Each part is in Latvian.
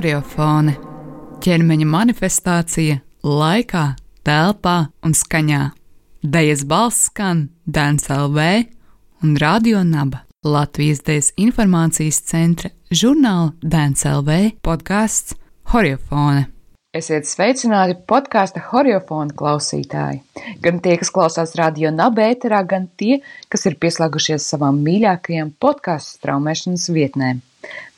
Horiofone - ķermeņa manifestācija laikā, telpā un skaņā. Dejas balss skan Dēns LV un Radio Naba Latvijas Dejas informācijas centra žurnāla Dēns LV podkāsts Horiofone. Esiet sveicināti podkāstu horiofona klausītāji. Gan tie, kas klausās radio nabēterā, gan tie, kas ir pieslēgušies savām mīļākajām podkāstu straumēšanas vietnēm.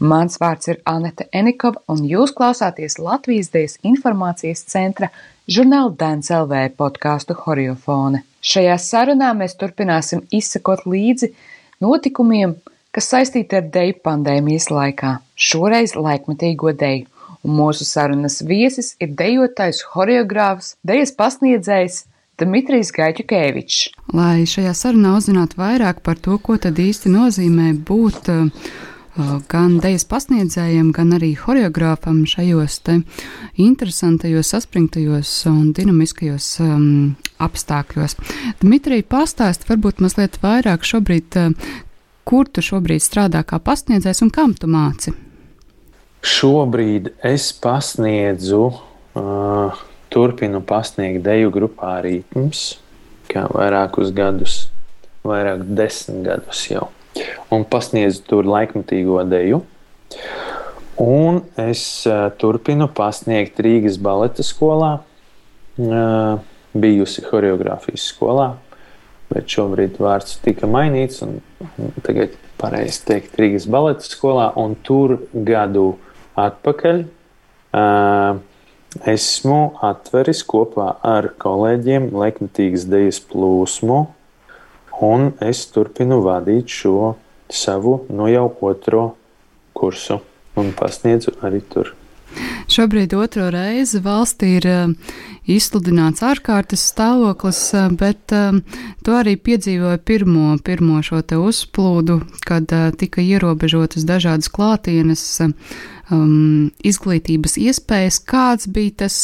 Mans vārds ir Anete Enikova, un jūs klausāties Latvijas Dienas informācijas centra žurnāla Dēns LV podkāstu horiofone. Šajā sarunā mēs turpināsim izsekot līdzi notikumiem, kas saistīti ar deju pandēmijas laikā, šoreiz laikmetīgo deju un mūsu sarunas viesis ir dejotājs, horeogrāfs, dejas pasniedzējs Dmitrijs Gaļķukevičs. Lai šajā sarunā uzzinātu vairāk par to, ko tad īsti nozīmē būt uh, gan dejas pasniedzējiem, gan arī horeogrāfam šajos interesantajos, saspringtajos un dinamiskajos um, apstākļos. Dmitrija, pastāst varbūt mazliet vairāk šobrīd, uh, kur tu šobrīd strādā kā pasniedzējs un kam tu māci? Šobrīd es pasniedzu, uh, turpinu pasniegt deju grupā Rītms, kā vairākus gadus, vairāk desmit gadus jau. Un pasniedzu tur laikmatīgo deju. Un es uh, turpinu pasniegt Rīgas baleta skolā, uh, bijusi choreogrāfijas skolā, bet šobrīd vārds tika mainīts. Tagad pareizi teikt Rīgas baleta skolā, un tur gadu atpakaļ. Uh, esmu atveris kopā ar kolēģiem Leknatīgas dejas plūsmu, un es turpinu vadīt šo savu no jau otro kursu un pasniedzu arī tur. Šobrīd otro reizi valstī ir uh, izsludināts ārkārtas stāvoklis, uh, bet uh, to arī piedzīvoja pirmo, pirmo šo te uzplūdu, kad tika ierobežotas dažādas klātienes um, izglītības iespējas. Kāds bija tas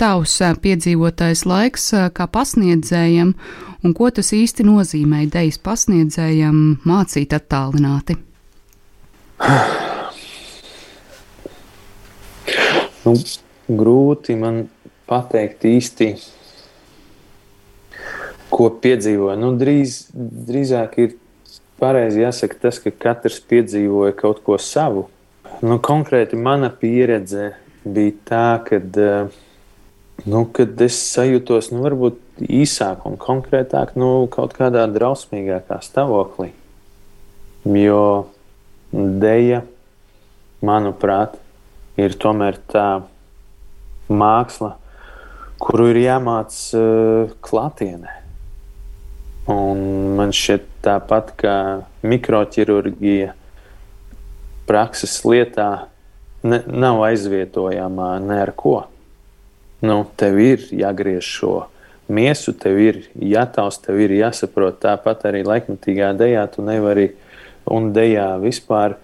tavs uh, piedzīvotais laiks uh, kā pasniedzējam, un ko tas īsti nozīmē idejas pasniedzējam mācīt attālināti? Nu, grūti man pateikt īsti, ko piedzīvoju. Nu, drīz, drīzāk ir pareizi jāsaka tas, ka katrs piedzīvoja kaut ko savu. Nu, konkrēti mana pieredze bija tā, kad, eh, nu, kad es sajūtos nu, varbūt īsāk un konkrētāk nu, kaut kādā drausmīgākā stāvoklī. Jo dēļa, manuprāt, ir tomēr tā māksla, kuru ir jāmācās uh, klātienē. Un man šķiet, tāpat kā mikroķirurģija, prakses lietā ne, nav aizvietojama ne ar ko. Nu, tev ir jāgriež šo miesu, tev ir jātaus, tev ir jāsaprot. Tāpat arī laikmatīgā dejā tu nevari, un dejā vispār,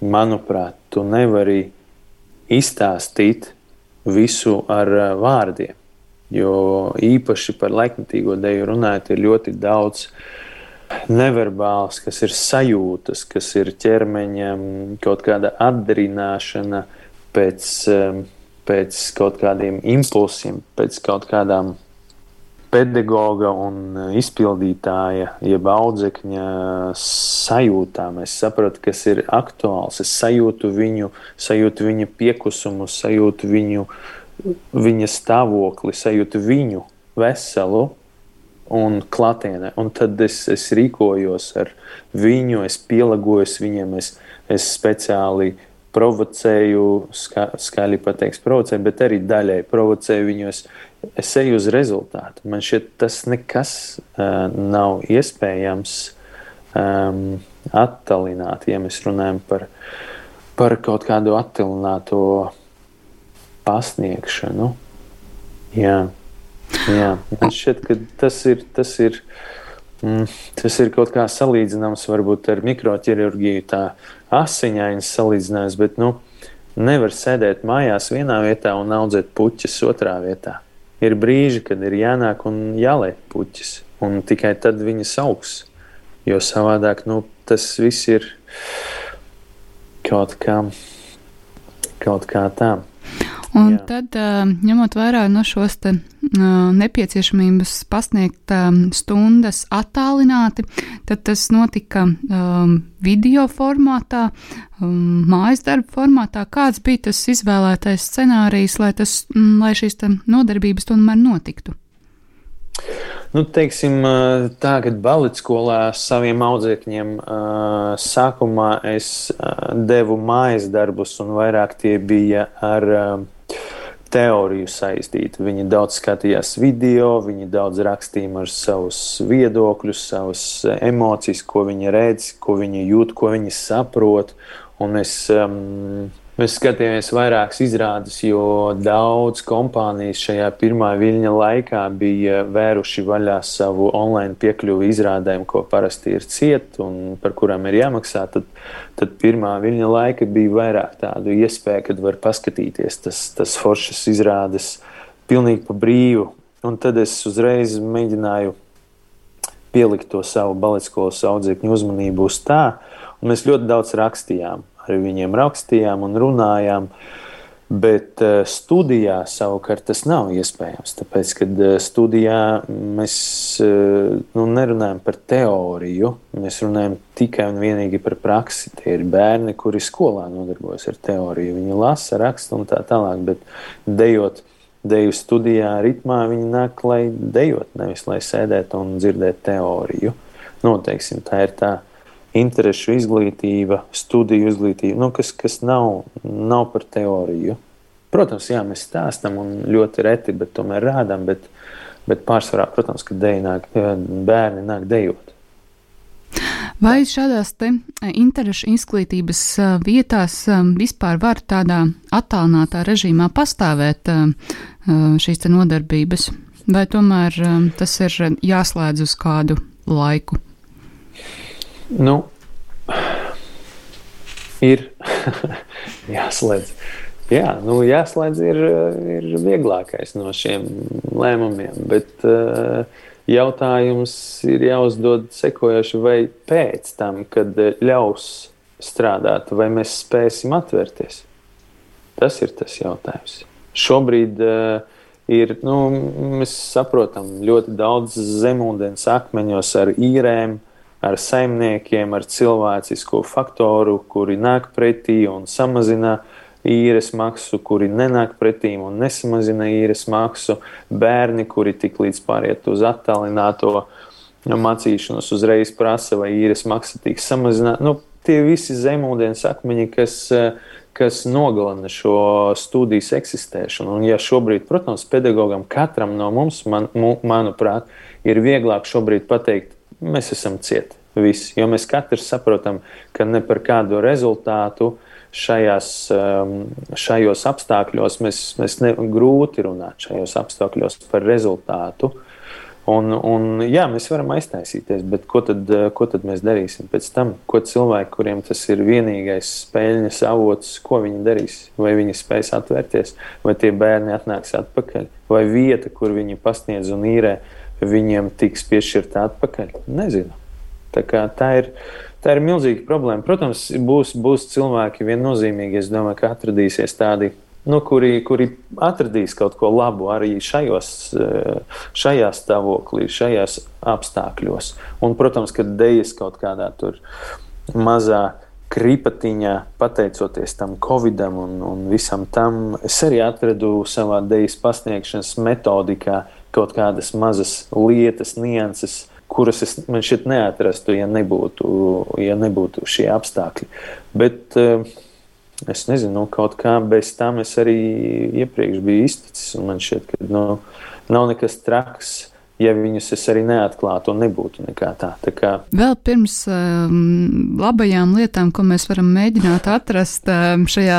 manuprāt, tu nevari izstāstīt visu ar uh, vārdiem. Jo īpaši par laikmatīgo deju runājot, ir ļoti daudz neverbāls, kas ir sajūtas, kas ir ķermeņa kaut kāda atdarināšana pēc, pēc kaut kādiem impulsiem, pēc kaut kādām pedagoga un izpildītāja, jeb audzekņa sajūtām. Es saprotu, kas ir aktuāls. Es sajūtu viņu, sajūtu viņa piekusumu, sajūtu viņu, viņa stāvokli, sajūtu viņu veselu un klātienē. Un tad es, es rīkojos ar viņu, es pielāgojos viņiem, es, es speciāli provocēju, ska, skaļi pateiks, provocēju, bet arī daļai provocēju viņus. Es eju uz rezultātu. Man šķiet, tas nekas uh, nav iespējams um, attālināt, ja mēs runājam par, par kaut kādu attālināto pasniegšanu. Jā. Jā, man šķiet, ka tas ir, tas ir, mm, tas ir kaut kā salīdzināms varbūt ar mikroķirurģiju, tā asiņainas salīdzinājums, bet nu, nevar sēdēt mājās vienā vietā un audzēt puķis otrā vietā. Ir brīži, kad ir jānāk un jāliek puķis, un tikai tad viņas augs. Jo savādāk nu, tas viss ir kaut kā, kaut kā tā. Un Jā. tad, ņemot vērā no šos te nepieciešamības pasniegt stundas attālināti, tad tas notika video formātā, mājas darba formātā. Kāds bija tas izvēlētais scenārijs, lai, tas, lai šīs nodarbības tomēr notiktu? Nu, teiksim, tā, kad baletskolā saviem audzēkņiem sākumā es devu mājas darbus, un vairāk tie bija ar teoriju saistīti. Viņi daudz skatījās video, viņi daudz rakstīja ar savus viedokļus, savas emocijas, ko viņi redz, ko viņi jūt, ko viņi saprot. Un es um, Mēs skatījāmies vairākas izrādes, jo daudz kompānijas šajā pirmā viļņa laikā bija vēruši vaļā savu online piekļuvi izrādēm, ko parasti ir ciet un par kurām ir jāmaksā. Tad, tad pirmā viļņa laika bija vairāk tādu iespēju, kad var paskatīties tas, tas foršas izrādes pilnīgi pa brīvu. Un tad es uzreiz mēģināju pielikt to savu baletskolas audzēkņu uzmanību uz tā, un mēs ļoti daudz rakstījām ar viņiem rakstījām un runājām. Bet uh, studijā savukārt tas nav iespējams. Tāpēc, kad uh, studijā mēs uh, nu, nerunājam par teoriju, mēs runājam tikai un vienīgi par praksi. Tie ir bērni, kuri skolā nodarbojas ar teoriju. Viņi lasa, raksta un tā tālāk. Bet dejot, deju studijā ritmā, viņi nāk, lai dejot, nevis lai sēdētu un dzirdētu teoriju. Noteiksim, tā ir tā interešu izglītība, studiju izglītība, nu, kas, kas nav, nav par teoriju. Protams, jā, mēs stāstām un ļoti reti, bet tomēr rādām, bet, bet pārsvarā, protams, ka nāk, bērni nāk dejot. Vai šādās te interešu izglītības vietās vispār var tādā attālinātā režīmā pastāvēt šīs nodarbības, vai tomēr tas ir jāslēdz uz kādu laiku? Nu, ir jāslēdz. Jā, nu, jāslēdz ir, ir vieglākais no šiem lēmumiem, bet uh, jautājums ir jāuzdod sekojoši, vai pēc tam, kad ļaus strādāt, vai mēs spēsim atvērties. Tas ir tas jautājums. Šobrīd uh, ir, nu, mēs saprotam, ļoti daudz zemūdens akmeņos ar īrēm, ar saimniekiem, ar cilvēcisko faktoru, kuri nāk pretī un samazina īres maksu, kuri nenāk pretī un nesamazina īres maksu, bērni, kuri tik līdz pāriet uz attālināto mācīšanos, uzreiz prasa, vai īres maksa tiks samazināta. Nu, tie visi zemūdens akmeņi, kas, kas nogalina šo studijas eksistēšanu. Un, ja šobrīd, protams, pedagogam katram no mums, man, manuprāt, ir vieglāk pateikt, mēs esam cieti. Visi, jo mēs katrs saprotam, ka ne par kādu rezultātu šajās, um, šajos apstākļos mēs, mēs ne, grūti runāt šajos apstākļos par rezultātu. Un, un, jā, mēs varam aiztaisīties, bet ko tad, ko tad mēs darīsim pēc tam? Ko cilvēki, kuriem tas ir vienīgais spēļņas avots, ko viņi darīs? Vai viņi spēs atvērties, vai tie bērni atnāks atpakaļ, vai vieta, kur viņi pasniedz un īrē, viņiem tiks piešķirta atpakaļ? Nezinu. Tā, tā, ir, tā ir milzīga problēma. Protams, būs, būs cilvēki viennozīmīgi, es domāju, ka atradīsies tādi. Nu, kuri, kuri atradīs kaut ko labu arī šajos, šajā stāvoklī, šajos apstākļos. Un, protams, ka dejas kaut kādā mazā kripatiņā, pateicoties tam covidam un, un visam tam, es arī atradu savā dejas pasniegšanas metodikā kaut kādas mazas lietas, nianses, kuras es man šeit neatrastu, ja nebūtu, ja nebūtu šie apstākļi. Bet uh, es nezinu, nu, kaut kā bez tam es arī iepriekš biju izticis. Man šķiet, ka nu, nav nekas traks. Ja viņus es arī neatklātu, un nebūtu nekā tā. tā kā... Vēl pirms um, labajām lietām, ko mēs varam mēģināt atrast um, šajā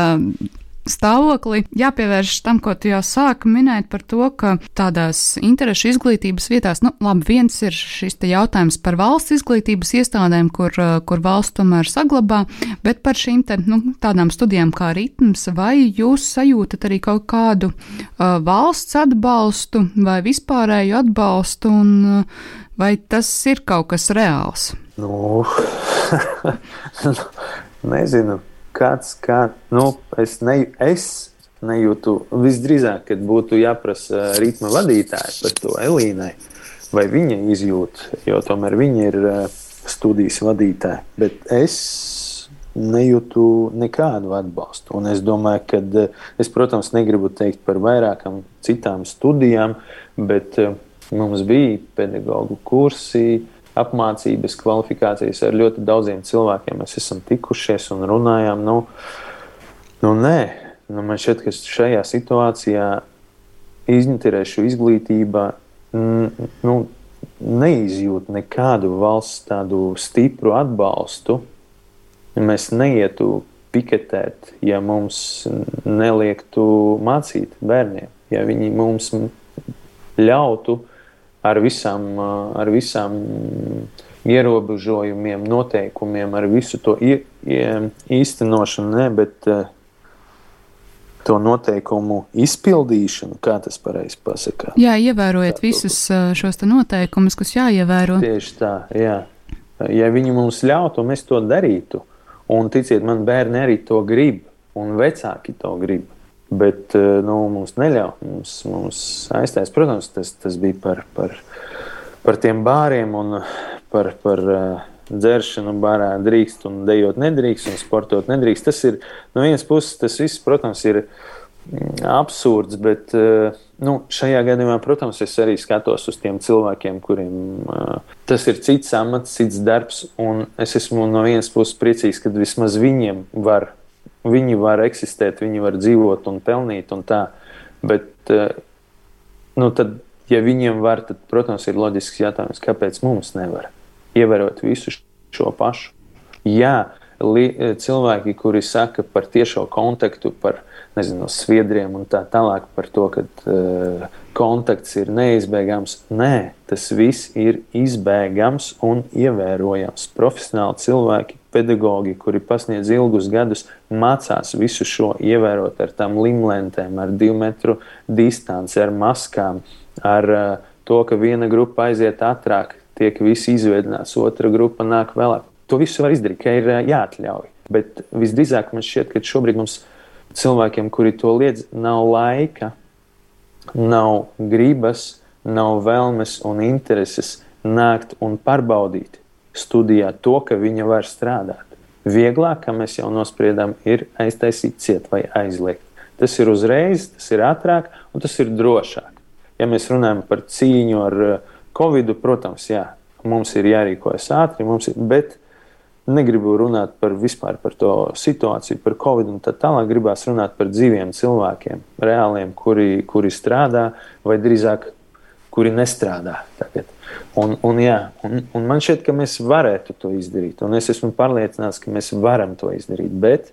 stāvokli. Jāpievērš tam, ko tu jau sāki minēt par to, ka tādās interešu izglītības vietās, nu, labi, viens ir šis jautājums par valsts izglītības iestādēm, kur, uh, kur valsts tomēr saglabā, bet par šīm te, nu, tādām studijām kā ritms, vai jūs sajūtat arī kaut kādu uh, valsts atbalstu vai vispārēju atbalstu, un uh, vai tas ir kaut kas reāls? Nu, nezinu kāds, kā, nu, es, ne, es nejūtu visdrīzāk, kad būtu jāprasa ritma vadītāji par to Elīnai, vai viņa izjūt, jo tomēr viņa ir studijas vadītāja. Bet es nejūtu nekādu atbalstu. Un es domāju, ka es, protams, negribu teikt par vairākām citām studijām, bet mums bija pedagoģu kursi apmācības, kvalifikācijas ar ļoti daudziem cilvēkiem. Mēs esam tikušies un runājām. Nu, nu nē, nu man šķiet, ka šajā situācijā izņemtirēšu izglītība nu, neizjūt nekādu valsts tādu stipru atbalstu. Mēs neietu piketēt, ja mums neliektu mācīt bērniem, ja viņi mums ļautu ar visām, ar visām ierobežojumiem, noteikumiem, ar visu to īstenošanu, ne, bet to noteikumu izpildīšanu, kā tas pareizi pasakā. Jā, ievērojot visus šos noteikumus, kas jāievēro. Tieši tā, jā. Ja viņi mums ļautu, mēs to darītu. Un ticiet, man bērni arī to grib, un vecāki to grib. Bet nu, mums neļauj, mums, mums aiztais. Protams, tas, tas bija par, par, par tiem bāriem un par, par uh, dzeršanu barā drīkst un dejot nedrīkst un sportot nedrīkst. Tas ir no vienas puses, tas viss, protams, ir mm, absurds, bet uh, nu, šajā gadījumā, protams, es arī skatos uz tiem cilvēkiem, kuriem uh, tas ir cits amats, cits darbs, es esmu no vienas puses priecīgs, ka vismaz viņiem var Viņi var eksistēt, viņi var dzīvot un pelnīt un tā. Bet, eh, nu, tad, ja viņiem var, tad, protams, ir loģisks jautājums, kāpēc mums nevar ievērot visu šo pašu. Jā, cilvēki, kuri saka par tiešo kontaktu, par nezinu, sviedriem un tā tālāk, par to, ka uh, kontakts ir neizbēgams. Nē, tas viss ir izbēgams un ievērojams. Profesionāli cilvēki pedagoģi, kuri pasniedz ilgus gadus, mācās visu šo ievērot ar tām limlentēm, ar divu metru distanci, ar maskām, ar uh, to, ka viena grupa aiziet ātrāk, tiek visi izvedināts, otra grupa nāk vēlāk. To visu var izdarīt, ka ir uh, jāatļauj. Bet visdrīzāk man šķiet, ka šobrīd mums cilvēkiem, kuri to liedz, nav laika, nav gribas, nav vēlmes un intereses nākt un pārbaudīt studijā to, ka viņa var strādāt. Vieglāk, kā mēs jau nospriedām, ir aiztaisīt ciet vai aizliegt. Tas ir uzreiz, tas ir ātrāk un tas ir drošāk. Ja mēs runājam par cīņu ar eh, covid, protams, jā, mums ir jārīkojas ātri, ir, bet negribu runāt par vispār par to situāciju, par covid un tā tālāk. Gribās runāt par dzīviem cilvēkiem, reāliem, kuri, kuri strādā vai drīzāk kuri nestrādā tagad. Un, un, jā, un, un man šķiet, ka mēs varētu to izdarīt. Un es esmu pārliecināts, ka mēs varam to izdarīt. Bet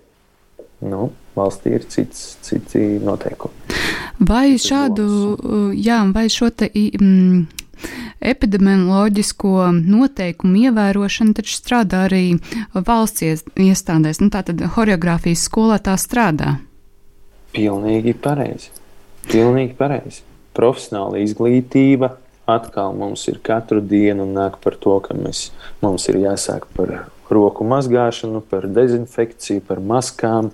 nu, valstī ir cits, citi noteikumi. Vai šādu, jā, vai šo te. Mm, epidemioloģisko noteikumu ievērošana taču strādā arī valsts iestādēs. Nu, Tātad horeogrāfijas skolā tā strādā. Pilnīgi pareizi. Pilnīgi pareizi. Profesionāla izglītība, atkal mums ir katru dienu nāk par to, ka mēs, mums ir jāsāk par roku mazgāšanu, par dezinfekciju, par maskām,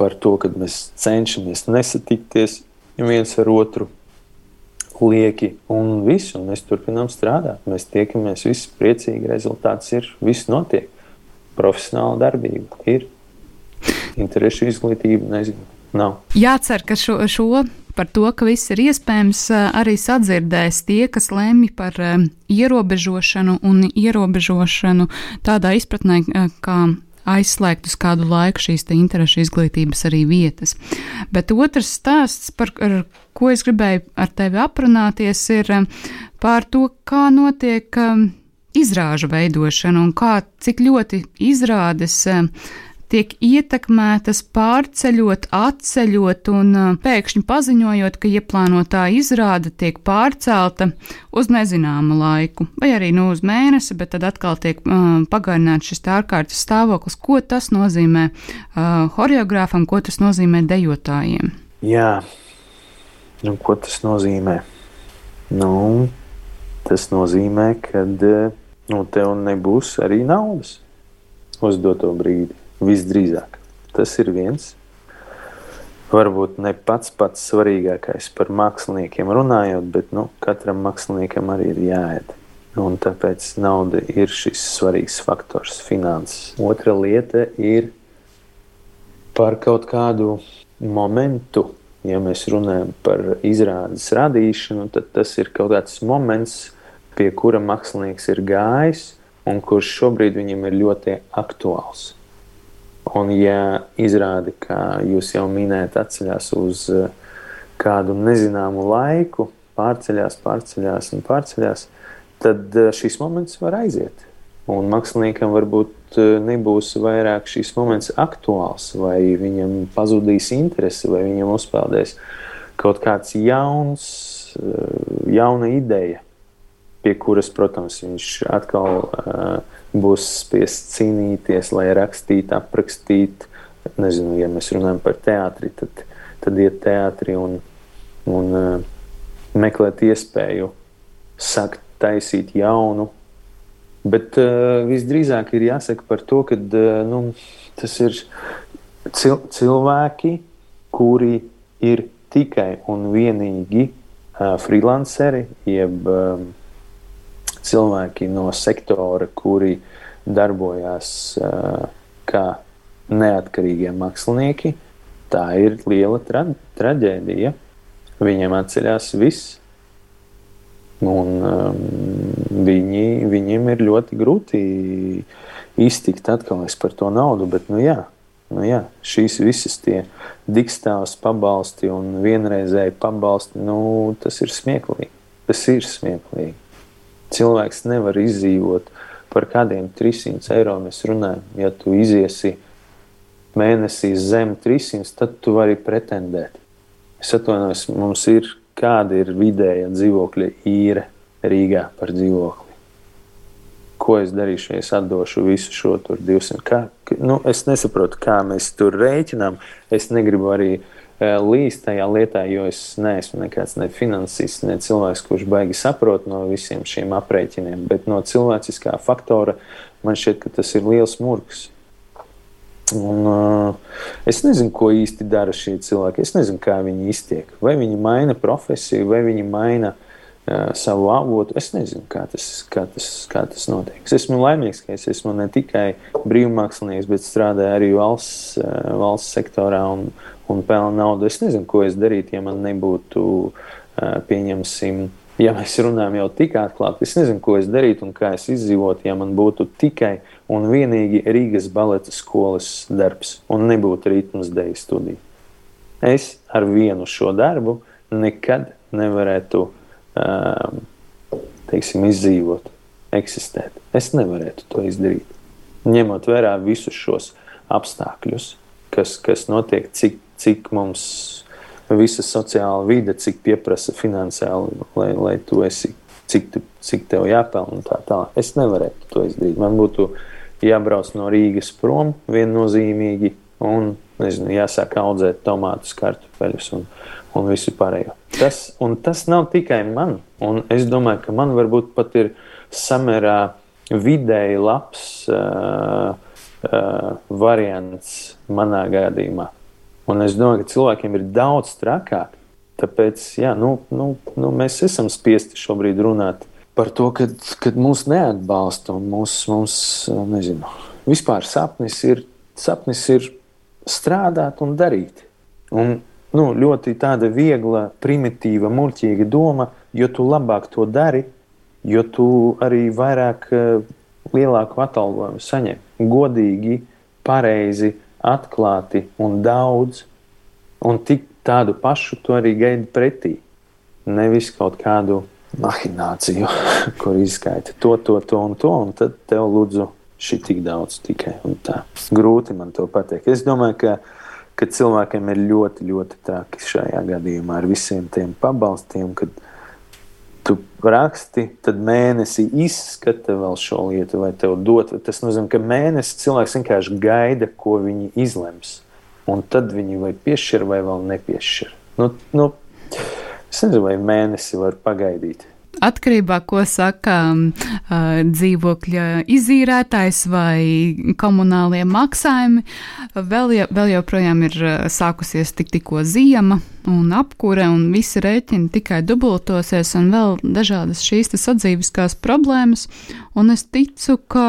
par to, ka mēs cenšamies nesatikties viens ar otru lieki un viss, un mēs turpinām strādāt. Mēs tiekamies, viss priecīgi, rezultāts ir, viss notiek. Profesionāla darbība ir. Interešu izglītība, nezinu, nav. Jācer, ka šo, šo par to, ka viss ir iespējams, arī sadzirdēs tie, kas lemj par ierobežošanu un ierobežošanu tādā izpratnē, kā aizslēgt uz kādu laiku šīs interešu izglītības arī vietas. Bet otrs stāsts, par ko es gribēju ar tevi aprunāties, ir par to, kā notiek izrāžu veidošana un kā, cik ļoti izrādes tiek ietekmētas pārceļot, atceļot un pēkšņi paziņojot, ka ieplānotā izrāde tiek pārcelta uz nezināmu laiku, vai arī nu uz mēnesi, bet tad atkal tiek uh, pagarināts šis ārkārtas stāvoklis. Ko tas nozīmē uh, horeogrāfam, ko tas nozīmē dejotājiem? Jā, nu, ko tas nozīmē? Nu, tas nozīmē, ka nu, tev nebūs arī naudas uz doto brīdi. Visdrīzāk. Tas ir viens. Varbūt ne pats pats svarīgākais par māksliniekiem runājot, bet nu, katram māksliniekam arī ir jāēd. Un tāpēc nauda ir šis svarīgs faktors, finanses. Otra lieta ir par kaut kādu momentu. Ja mēs runājam par izrādes radīšanu, tad tas ir kaut kāds moments, pie kura mākslinieks ir gājis un kurš šobrīd viņam ir ļoti aktuāls. Un, ja izrādi, kā jūs jau minējāt, atceļas uz eh, kādu nezināmu laiku, pārceļās, pārceļās un pārceļās, tad eh, šis moments var aiziet. Un māksliniekam varbūt eh, nebūs vairāk šis moments aktuāls, vai viņam pazudīs interese, vai viņam uzpeldēs kaut kāds jauns, jauna ideja, pie kuras, protams, viņš atkal uh, būs spiests cīnīties, lai rakstītu, aprakstītu. Nezinu, ja mēs runājam par teātri, tad, tad iet teātri un, un uh, meklēt iespēju sākt taisīt jaunu. Bet uh, visdrīzāk ir jāsaka par to, ka uh, nu, tas ir cil cilvēki, kuri ir tikai un vienīgi uh, freelanceri, jeb uh, cilvēki no sektora, kuri darbojās uh, kā neatkarīgie mākslinieki, tā ir liela tra traģēdija. Viņiem atceļās viss. Un, um, viņi, viņiem ir ļoti grūti iztikt atkal par to naudu. Bet, nu, jā, nu, jā, šīs visas tie digstāvs pabalsti un vienreizēji pabalsti, nu, tas ir smieklīgi. Tas ir smieklīgi. Cilvēks nevar izdzīvot par kādiem 300 eiro. Mēs runājam, ja tu iziesi mēnesī zem 300, tad tu vari pretendēt. Es atvainojos, mums ir kāda ir vidēja dzīvokļa īre Rīgā par dzīvokli. Ko es darīšu, ja es atdošu visu šo 200? Kā, nu, es nesaprotu, kā mēs tur rēķinām. Es negribu arī uh, līst tajā lietā, jo es neesmu nekāds ne finansists, ne cilvēks, kurš baigi saprot no visiem šiem aprēķiniem, bet no cilvēciskā faktora man šķiet, ka tas ir liels murgs. Un, uh, es nezinu, ko īsti dara šie cilvēki. Es nezinu, kā viņi iztiek. Vai viņi maina profesiju, vai viņi maina uh, savu avotu. Es nezinu, kā tas, kā, tas, kā tas notiek. Es esmu laimīgs, ka es esmu ne tikai brīvmākslinieks, bet strādāju arī valsts, uh, valsts sektorā un, un pelna naudu. Es nezinu, ko es darītu, ja man nebūtu, pieņemsim, ja mēs runājam jau tik atklāti. Es nezinu, ko es darītu un kā es izdzīvotu, ja man būtu tikai un vienīgi Rīgas baleta skolas darbs un nebūtu ritmas dēļ studija. Es ar vienu šo darbu nekad nevarētu um, teiksim, izdzīvot, eksistēt. Es nevarētu to izdarīt. Ņemot vērā visus šos apstākļus, kas, kas notiek, cik cik mums visa sociāla vide, cik pieprasa finansiāli, lai, lai tu esi, cik, tu, cik tev jāpelnā tā tālāk. Es nevarētu to izdarīt. Man būtu jābrauc no Rīgas prom viennozīmīgi un nezinu, jāsāk audzēt tomātus, kartupeļus un, un visu pārējo. Tas, tas nav tikai man, un es domāju, ka man varbūt pat ir samērā vidēji labs uh, uh, variants manā gadījumā. Un es domāju, ka cilvēkiem ir daudz trakāk. Tāpēc jā, nu, nu, nu, mēs esam spiesti šobrīd runāt par to, ka, mūs neatbalsta un mūs, mums, nezinu, vispār sapnis ir, sapnis ir strādāt un darīt. Un, nu, ļoti tāda viegla, primitīva, muļķīga doma, jo tu labāk to dari, jo tu arī vairāk, lielāku atalgojumu saņem. Godīgi, pareizi, atklāti un daudz, un tik tādu pašu tu arī gaidi pretī. Nevis kaut kādu mahināciju, kur izskaita to, to, to un to, un tad tev lūdzu šī tik daudz tikai un tā. Grūti man to pateikt. Es domāju, ka, ka cilvēkiem ir ļoti, ļoti traki šajā gadījumā ar visiem tiem pabalstiem, kad tu raksti, tad mēnesi izskata vēl šo lietu, vai tev dot. Tas nozīmē, ka mēnesis cilvēks vienkārši gaida, ko viņi izlems. Un tad viņi vai piešķir, vai vēl nepiešķir. Nu, nu, es nezinu, vai mēnesi var pagaidīt. Atkarībā no tā, saka uh, dzīvokļa izīrētājs vai komunālie maksājumi. Vēl, jau, vēl joprojām ir sākusies tik, tikko ziema un apkūre, un visi rēķini tikai dubultosies, un vēl dažādas šīs sadzīviskās problēmas. Un es ticu, ka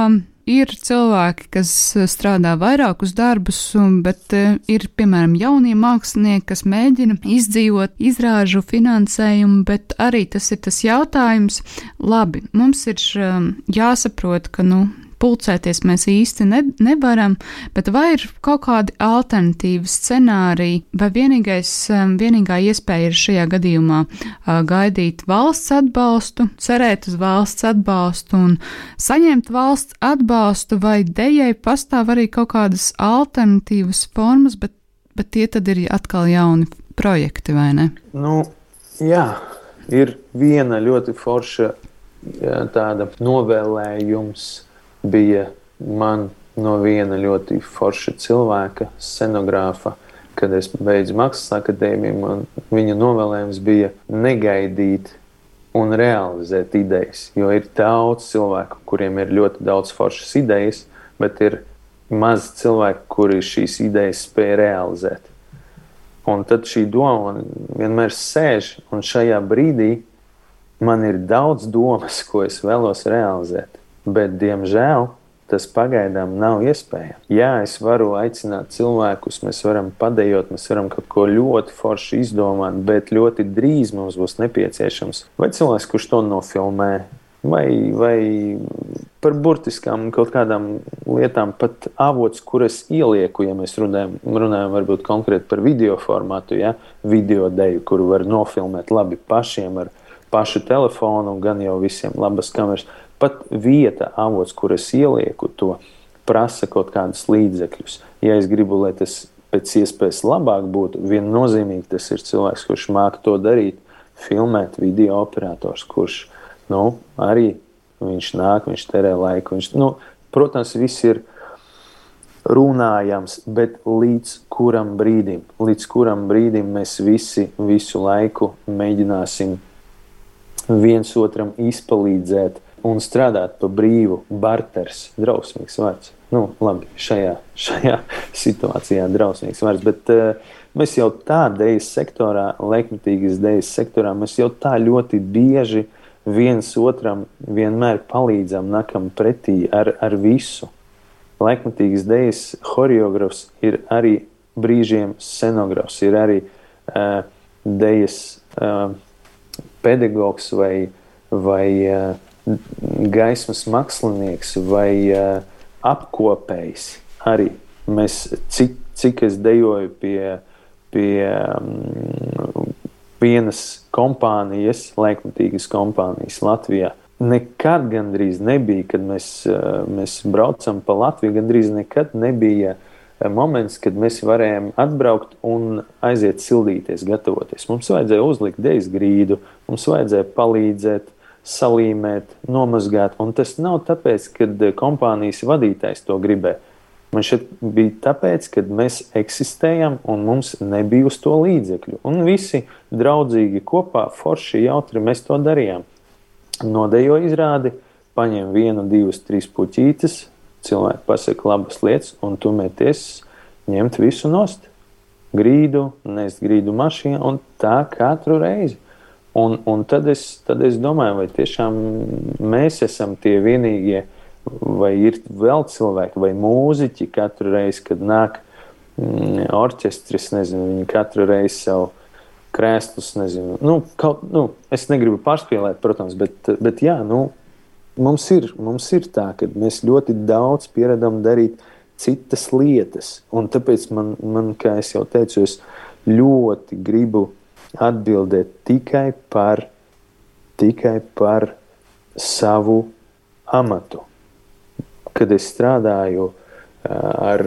ir cilvēki, kas eh, strādā vairākus darbus, bet eh, ir, piemēram, jaunie mākslinieki, kas mēģina izdzīvot izrāžu finansējumu, bet arī tas ir tas jautājums, labi, mums ir eh, jāsaprot, ka, nu, pulcēties mēs īsti ne, nevaram, bet vai ir kaut kādi alternatīvi scenāriji, vai vienīgais, um, vienīgā iespēja ir šajā gadījumā uh, gaidīt valsts atbalstu, cerēt uz valsts atbalstu un saņemt valsts atbalstu, vai dejai pastāv arī kaut kādas alternatīvas formas, bet, bet tie tad ir atkal jauni projekti, vai ne? Nu, jā, ir viena ļoti forša tāda novēlējums bija man no viena ļoti forša cilvēka, scenogrāfa, kad es beidzu mākslas akadēmiju. Viņa novēlējums bija negaidīt un realizēt idejas. Jo ir daudz cilvēku, kuriem ir ļoti daudz foršas idejas, bet ir maz cilvēku, kuri šīs idejas spēj realizēt. Un tad šī doma vienmēr sēž, un šajā brīdī man ir daudz domas, ko es vēlos realizēt bet diemžēl tas pagaidām nav iespējams. Jā, es varu aicināt cilvēkus, mēs varam padējot, mēs varam kaut ko ļoti forši izdomāt, bet ļoti drīz mums būs nepieciešams vai cilvēks, kurš to nofilmē. Vai, vai par burtiskām kaut kādām lietām, pat avots, kuras ielieku, ja mēs runājam, runājam varbūt konkrēti par video formātu, ja video deju, kuru var nofilmēt labi pašiem ar pašu telefonu, gan jau visiem labas kameras pat vieta, avots, kur es ielieku to, prasa kaut kādus līdzekļus. Ja es gribu, lai tas pēc iespējas labāk būtu, viennozīmīgi tas ir cilvēks, kurš māca to darīt, filmēt, video operators, kurš nu, arī viņš nāk, viņš terē laiku. Viņš, nu, protams, viss ir runājams, bet līdz kuram brīdim, līdz kuram brīdim mēs visi visu laiku mēģināsim viens otram izpalīdzēt, un strādāt pa brīvu. Barters, drausmīgs vārds. Nu, labi, šajā, šajā situācijā drausmīgs vārds. Bet uh, mēs jau tā dēļas sektorā, laikmetīgas dēļas sektorā, mēs jau tā ļoti bieži viens otram vienmēr palīdzam, nākam pretī ar, ar visu. Laikmetīgas dēļas choreogrāfs ir arī brīžiem scenogrāfs, ir arī uh, dēļas uh, pedagogs vai, vai uh, gaismas mākslinieks vai uh, apkopējs. Arī mēs, cik, cik es dejoju pie, pie um, vienas kompānijas, laikmatīgas kompānijas Latvijā. Nekad gandrīz nebija, kad mēs, uh, mēs braucam pa Latviju, gandrīz nekad nebija moments, kad mēs varējām atbraukt un aiziet sildīties, gatavoties. Mums vajadzēja uzlikt dēļas grīdu, mums vajadzēja palīdzēt, salīmēt, nomazgāt. Un tas nav tāpēc, ka eh, kompānijas vadītājs to gribēja. Man šeit bija tāpēc, ka mēs eksistējam un mums nebija uz to līdzekļu. Un visi draudzīgi kopā, forši, jautri mēs to darījām. Nodejo izrādi, paņem vienu, divas, trīs puķītes, cilvēki pasaka labas lietas, un tu mēties ņemt visu nost. Grīdu, nest grīdu mašīnā un tā katru reizi. Un, un tad, es, tad es domāju, vai tiešām mēs esam tie vienīgie, vai ir vēl cilvēki, vai mūziķi katru reizi, kad nāk mm, orķestris, nezinu, viņi katru reizi savu krēslus, nezinu, nu, kaut, nu, es negribu pārspīlēt, protams, bet, bet jā, nu, mums ir, mums ir tā, ka mēs ļoti daudz pieredam darīt citas lietas, un tāpēc man, man kā es jau teicu, es ļoti gribu atbildēt tikai par, tikai par savu amatu. Kad es strādāju ar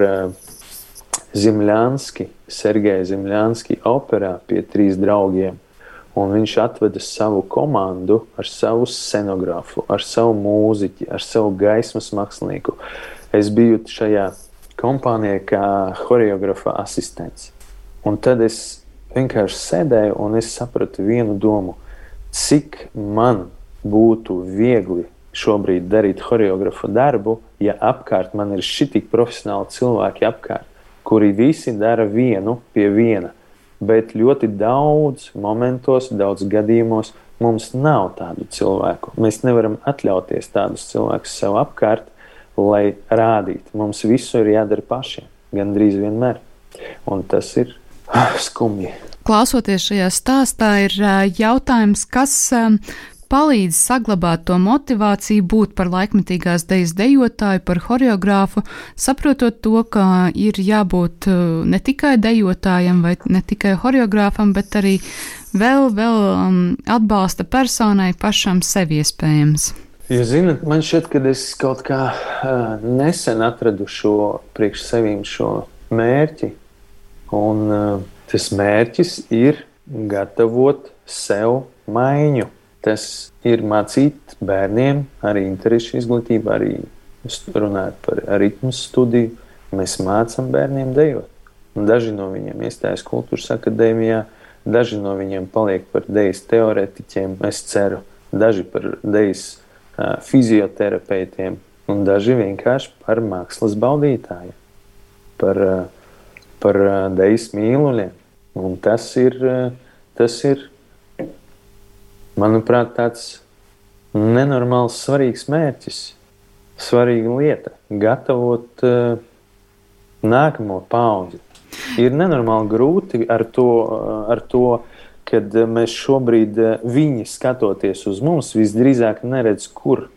Zimļānski, Sergeja Zimļānski operā pie trīs draugiem, un viņš atveda savu komandu ar savu scenogrāfu, ar savu mūziķi, ar savu gaismas mākslinieku. Es biju šajā kompānijā kā choreografa asistents. Un tad es vienkārši sēdēju un es sapratu vienu domu, cik man būtu viegli šobrīd darīt choreografu darbu, ja apkārt man ir tik profesionāli cilvēki apkārt, kuri visi dara vienu pie viena. Bet ļoti daudz momentos, daudz gadījumos mums nav tādu cilvēku. Mēs nevaram atļauties tādus cilvēkus sev apkārt, lai rādītu. Mums visu ir jādara pašiem, gandrīz vienmēr. Un tas ir skumji. Klausoties šajā stāstā, ir jautājums, kas palīdz saglabāt to motivāciju, būt par laikmetīgās dejas dejotāju, par horeogrāfu, saprotot to, ka ir jābūt ne tikai dejotājam vai ne tikai horeogrāfam, bet arī vēl, vēl um, atbalsta personai pašam sevi iespējams. Jūs zināt, man šķiet, ka es kaut kā uh, nesen atradu šo priekš sevīm šo mērķi, un uh, tas mērķis ir gatavot sev maiņu tas ir mācīt bērniem arī interešu izglītību, arī runājot par ritmu studiju. Mēs mācām bērniem dejot. Un daži no viņiem iestājas kultūras akadēmijā, daži no viņiem paliek par dejas teorētiķiem, es ceru, daži par dejas uh, fizioterapeitiem, un daži vienkārši par mākslas baudītājiem, par, uh, par uh, dejas mīluļiem. Un tas ir, uh, tas ir manuprāt, tāds nenormāls, svarīgs mērķis, svarīga lieta - gatavot uh, nākamo paudzi. Ir nenormāli grūti ar to, ar to kad mēs šobrīd viņi skatoties uz mums, visdrīzāk neredz, kur.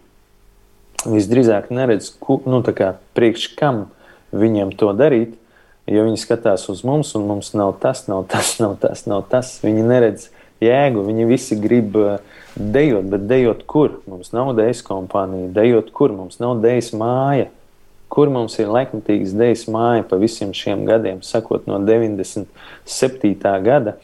Visdrīzāk neredz, kur, nu, kā, priekš kam viņiem to darīt, jo viņi skatās uz mums, un mums nav tas, nav tas, nav tas, nav tas. Viņi neredz, jēgu. Viņi visi grib eh, dejot, bet dejot kur? Mums nav dejas kompānija, dejot kur? Mums nav dejas māja. Kur mums ir laikmatīgas dejas māja pa visiem šiem gadiem, sakot no 97. gada.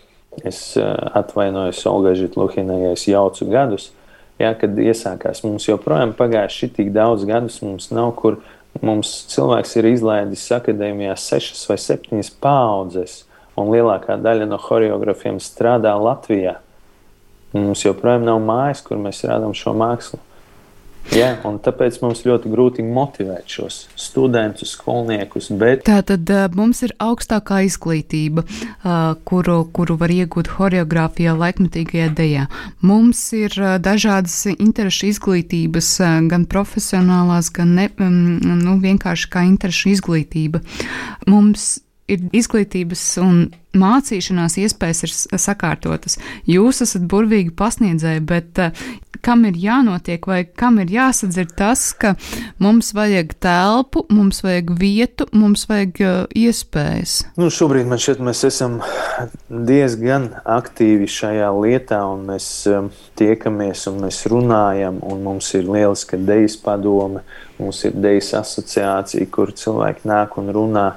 Es eh, atvainojos Olgai Žitluhinai, ja es jaucu gadus. Jā, kad iesākās mums joprojām pagājuši tik daudz gadus, mums nav kur. Mums cilvēks ir izlaidis akadēmijā sešas vai septiņas paudzes un lielākā daļa no choreogrāfiem strādā Latvijā. Mums joprojām nav mājas, kur mēs rādām šo mākslu. Jā, un tāpēc mums ļoti grūti motivēt šos studentus, skolniekus. Bet... Tā tad mums ir augstākā izglītība, kuru, kuru var iegūt choreogrāfijā, laikmetīgajā dejā. Mums ir dažādas interešu izglītības, gan profesionālās, gan ne, nu, vienkārši kā interešu izglītība. Mums ir izglītības un mācīšanās iespējas ir sakārtotas. Jūs esat burvīgi pasniedzēji, bet uh, kam ir jānotiek vai kam ir jāsadzird tas, ka mums vajag telpu, mums vajag vietu, mums vajag uh, iespējas? Nu, šobrīd man šķiet, mēs esam diezgan aktīvi šajā lietā, un mēs um, tiekamies un mēs runājam, un mums ir lieliska dejas padome, mums ir dejas asociācija, kur cilvēki nāk un runā.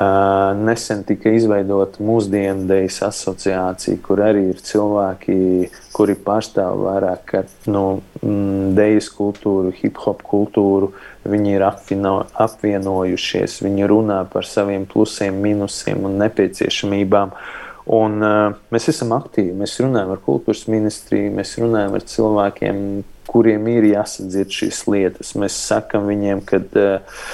Nesen tika izveidota mūsdienu dejas asociācija, kur arī ir cilvēki, kuri pārstāv vairāk no mm, dejas kultūru, hip hop kultūru. Viņi ir apvieno, apvienojušies, viņi runā par saviem plusiem, minusiem un nepieciešamībām. Un, uh, mēs esam aktīvi, mēs runājam ar kultūras ministriju, mēs runājam ar cilvēkiem, kuriem ir jāsadzird šīs lietas. Mēs sakam viņiem, ka uh,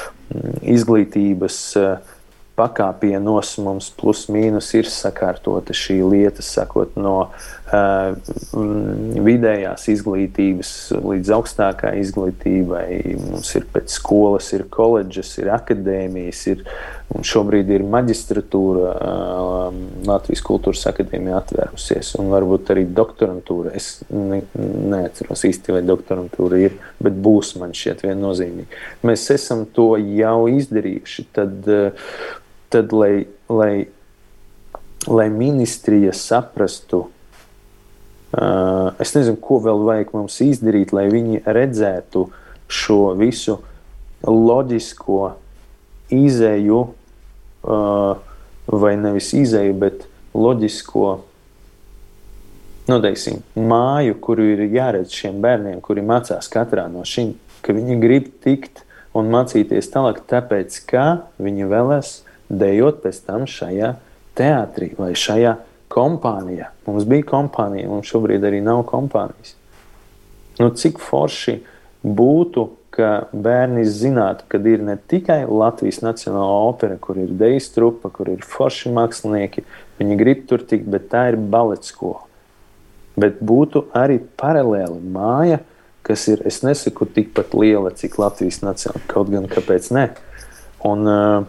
izglītības uh, pakāpienos mums plus mīnus ir sakārtota šī lieta, sakot no uh, vidējās izglītības līdz augstākai izglītībai. Mums ir pēc skolas, ir koledžas, ir akadēmijas, ir šobrīd ir maģistratūra uh, Latvijas kultūras akadēmija atvērusies, un varbūt arī doktorantūra. Es ne, neatceros īsti, vai doktorantūra ir, bet būs man šķiet viennozīmīgi. Mēs esam to jau izdarījuši. Tad, uh, tad, lai, lai, lai ministrija saprastu, uh, es nezinu, ko vēl vajag mums izdarīt, lai viņi redzētu šo visu loģisko izēju, uh, vai nevis izēju, bet loģisko noteiksim, māju, kuru ir jāredz šiem bērniem, kuri mācās katrā no šīm, ka viņi grib tikt un mācīties tālāk, tāpēc, ka viņi vēlas dejot pēc tam šajā teātrī vai šajā kompānijā. Mums bija kompānija, mums šobrīd arī nav kompānijas. Nu, cik forši būtu, ka bērni zinātu, ka ir ne tikai Latvijas Nacionālā opera, kur ir dejas trupa, kur ir forši mākslinieki, viņi grib tur tikt, bet tā ir baleta skola. Bet būtu arī paralēli māja, kas ir, es nesaku, tikpat liela, cik Latvijas Nacionālā, kaut gan kāpēc ne. Un, uh,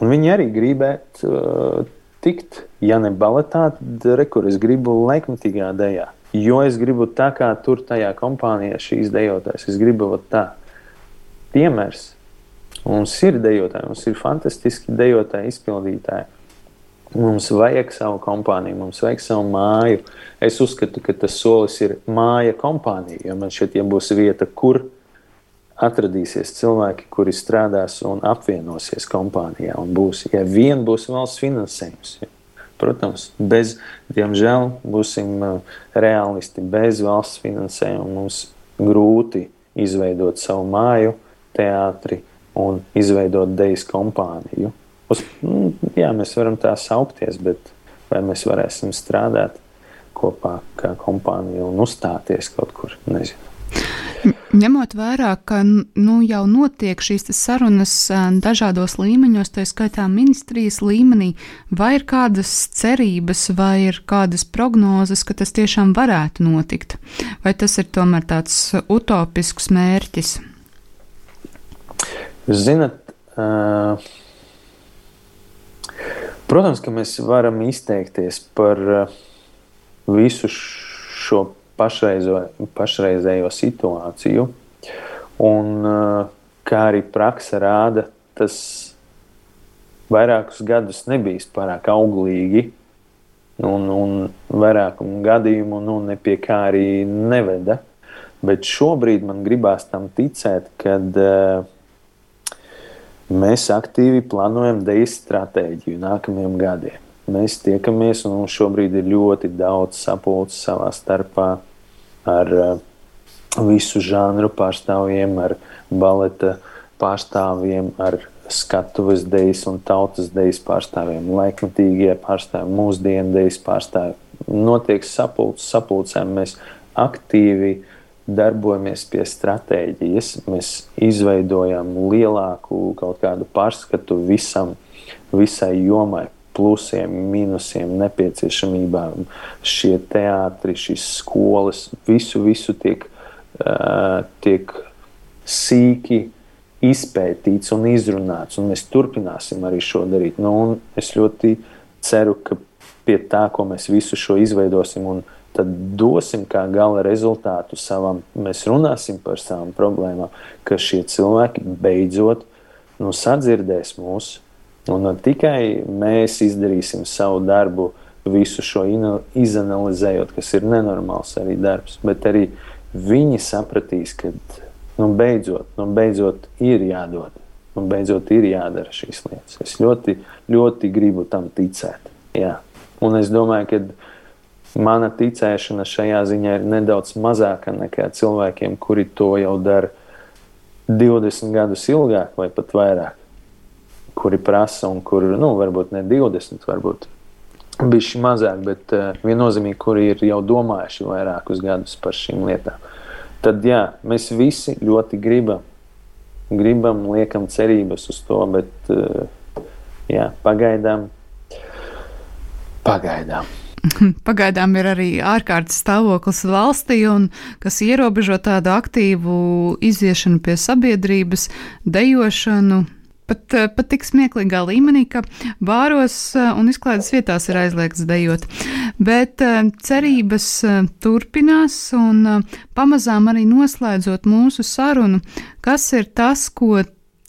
un viņi arī gribētu uh, tikt, ja ne baletā, tad rekur es gribu laikmatīgā dejā. Jo es gribu tā kā tur tajā kompānijā šīs dejotājas. Es gribu tā. Piemērs. Mums ir dejotāji, mums ir fantastiski dejotāji, izpildītāji. Mums vajag savu kompāniju, mums vajag savu māju. Es uzskatu, ka tas solis ir māja kompānija. Jo man šeit ja būs vieta, kur atradīsies cilvēki, kuri strādās un apvienosies kompānijā. Un būs, ja vien būs valsts finansējums. Ja. Protams, bez, diemžēl, būsim uh, realisti. Bez valsts finansējuma mums grūti izveidot savu māju, teātri un izveidot dejas kompāniju. Uz, nu, jā, mēs varam tā saukties, bet vai mēs varēsim strādāt kopā kā kompānija un uzstāties kaut kur, nezinu. Ņemot vērā, ka nu, jau notiek šīs sarunas dažādos līmeņos, tā skaitā ministrijas līmenī, vai ir kādas cerības vai ir kādas prognozes, ka tas tiešām varētu notikt? Vai tas ir tomēr tāds utopisks mērķis? Zinat, uh, protams, ka mēs varam izteikties par uh, visu šo pašreizo, pašreizējo situāciju. Un, eh, kā arī praksa rāda, tas vairākus gadus nebija pārāk auglīgi. Un, un vairākumu gadījumu nu, pie kā arī neveda. Bet šobrīd man gribās tam ticēt, ka uh, mēs aktīvi plānojam deju stratēģiju nākamajiem gadiem. Mēs tiekamies, un mums šobrīd ir ļoti daudz sapulces savā starpā ar uh, visu žanru pārstāvjiem, ar baleta pārstāvjiem, ar skatuves dejas un tautas dejas pārstāvjiem, laikmatīgie pārstāvji, mūsdienu dejas pārstāvji. Notiek sapulces, sapulcēm mēs aktīvi darbojamies pie stratēģijas, mēs izveidojam lielāku kaut kādu pārskatu visam, visai jomai, plusiem, mīnusiem, nepieciešamībām. Šie teātri, šīs skolas, visu, visu tiek, uh, tiek sīki izpētīts un izrunāts, un mēs turpināsim arī šo darīt. Nu, es ļoti ceru, ka pie tā, ko mēs visu šo izveidosim, un tad dosim kā gala rezultātu savam, mēs runāsim par savām problēmām, ka šie cilvēki beidzot nu, sadzirdēs mūsu Un tikai mēs izdarīsim savu darbu, visu šo izanalizējot, kas ir nenormāls arī darbs, bet arī viņi sapratīs, ka nu, beidzot, nu, beidzot ir jādod, nu, beidzot ir jādara šīs lietas. Es ļoti, ļoti gribu tam ticēt. Jā. Un es domāju, ka mana ticēšana šajā ziņā ir nedaudz mazāka nekā cilvēkiem, kuri to jau dara 20 gadus ilgāk vai pat vairāk kuri prasa un kur, nu, varbūt ne 20, varbūt bišķi mazāk, bet uh, viennozīmīgi, kuri ir jau domājuši vairākus gadus par šīm lietām. Tad jā, mēs visi ļoti gribam, gribam, liekam cerības uz to, bet uh, jā, pagaidām, pagaidām. Pagaidām ir arī ārkārtas stāvoklis valstī, kas ierobežo tādu aktīvu iziešanu pie sabiedrības, dejošanu, Pat, eh, pat tik smieklīgā līmenī, ka bāros eh, un izklaides vietās ir aizliegts dejot. Bet eh, cerības turpinās, un pamazām arī noslēdzot mūsu sarunu, kas ir tas, ko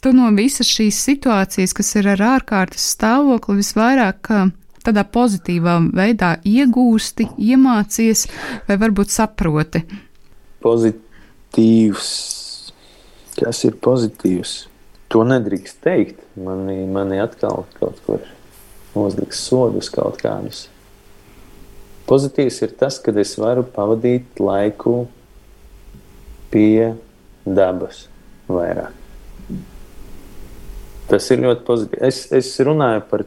tu no visas šīs situācijas, kas ir ar ārkārtas stāvokli, visvairāk tādā pozitīvā veidā iegūsti, iemācies vai varbūt saproti? Pozitīvs. Kas ir pozitīvs? To nedrīkst teikt. Mani, mani atkal kaut kur uzliks sodus kaut kādus. Pozitīvs ir tas, ka es varu pavadīt laiku pie dabas vairāk. Tas ir ļoti pozitīvi. Es, es runāju par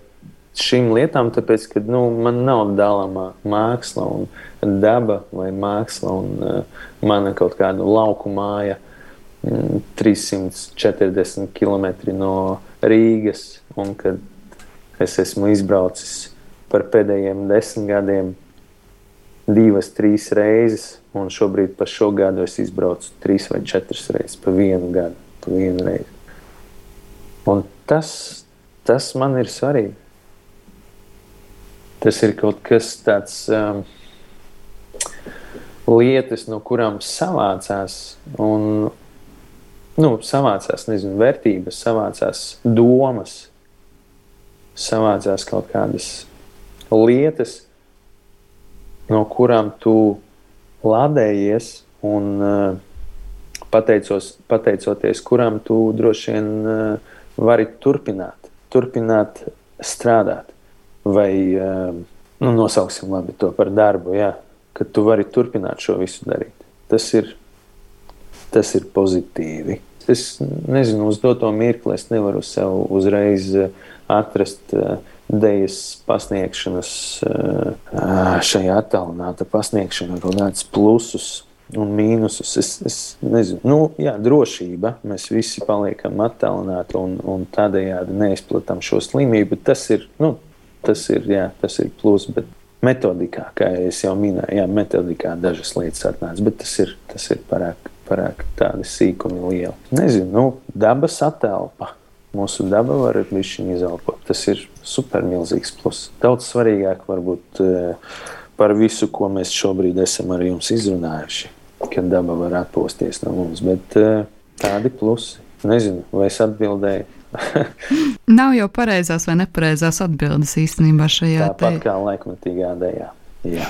šīm lietām, tāpēc, ka nu, man nav dalāmā māksla un daba vai māksla un uh, mana kaut kāda lauku māja. 340 mm, km no Rīgas, un kad es esmu izbraucis par pēdējiem desmit gadiem divas, trīs reizes, un šobrīd pa šo gadu es izbraucu trīs vai četras reizes pa vienu gadu, pa vienu reizi. Un tas, tas man ir svarīgi. Tas ir kaut kas tāds um, lietas, no kurām savācās un nu, savācās, nezinu, vērtības, savācās domas, savācās kaut kādas lietas, no kurām tu lādējies un uh, pateicos, pateicoties, kurām tu droši vien uh, vari turpināt, turpināt strādāt vai uh, nu, nosauksim labi to par darbu, jā, ka tu vari turpināt šo visu darīt. Tas ir, tas ir pozitīvi. Es nezinu, uz doto mirkli es nevaru sev uzreiz uh, atrast uh, dēļas pasniegšanas, šajā attālināta pasniegšanā kaut kādus plusus un mīnusus. Es, es nezinu, nu, jā, drošība. Mēs visi paliekam attālināti un, un tādējādi neizplatām šo slimību. Tas ir, nu, Tas ir, jā, tas ir plus, bet metodikā, kā jau minēju, jā, metodikā dažas lietas atnāca, bet tas ir, tas ir parāk, parāk tādi sīkumi lieli. Nezinu, nu, dabas atelpa. Mūsu daba var viņu izelpot. Tas ir supermilzīgs plus. Daudz svarīgāk varbūt eh, par visu, ko mēs šobrīd esam ar jums izrunājuši, kad daba var atpūsties no mums. Bet eh, tādi plusi. Nezinu, vai es atbildēju Nav jau pareizās vai nepareizās atbildes īstenībā šajā Tāpat te... kā laikmatīgā dēļā.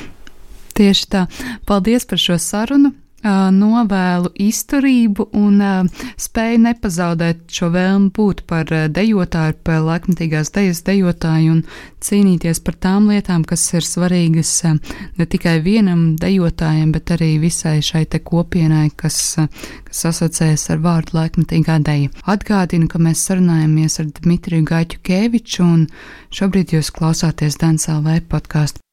Tieši tā. Paldies par šo sarunu novēlu izturību un spēju nepazaudēt šo vēlmu būt par dejotāju, par laikmatīgās dejas dejotāju un cīnīties par tām lietām, kas ir svarīgas ne tikai vienam dejotājam, bet arī visai šai te kopienai, kas, kas asociējas ar vārdu laikmatīgā deja. Atgādinu, ka mēs sarunājamies ar Dmitriju Gaiķu Kēviču un šobrīd jūs klausāties Dansālē podkāstu.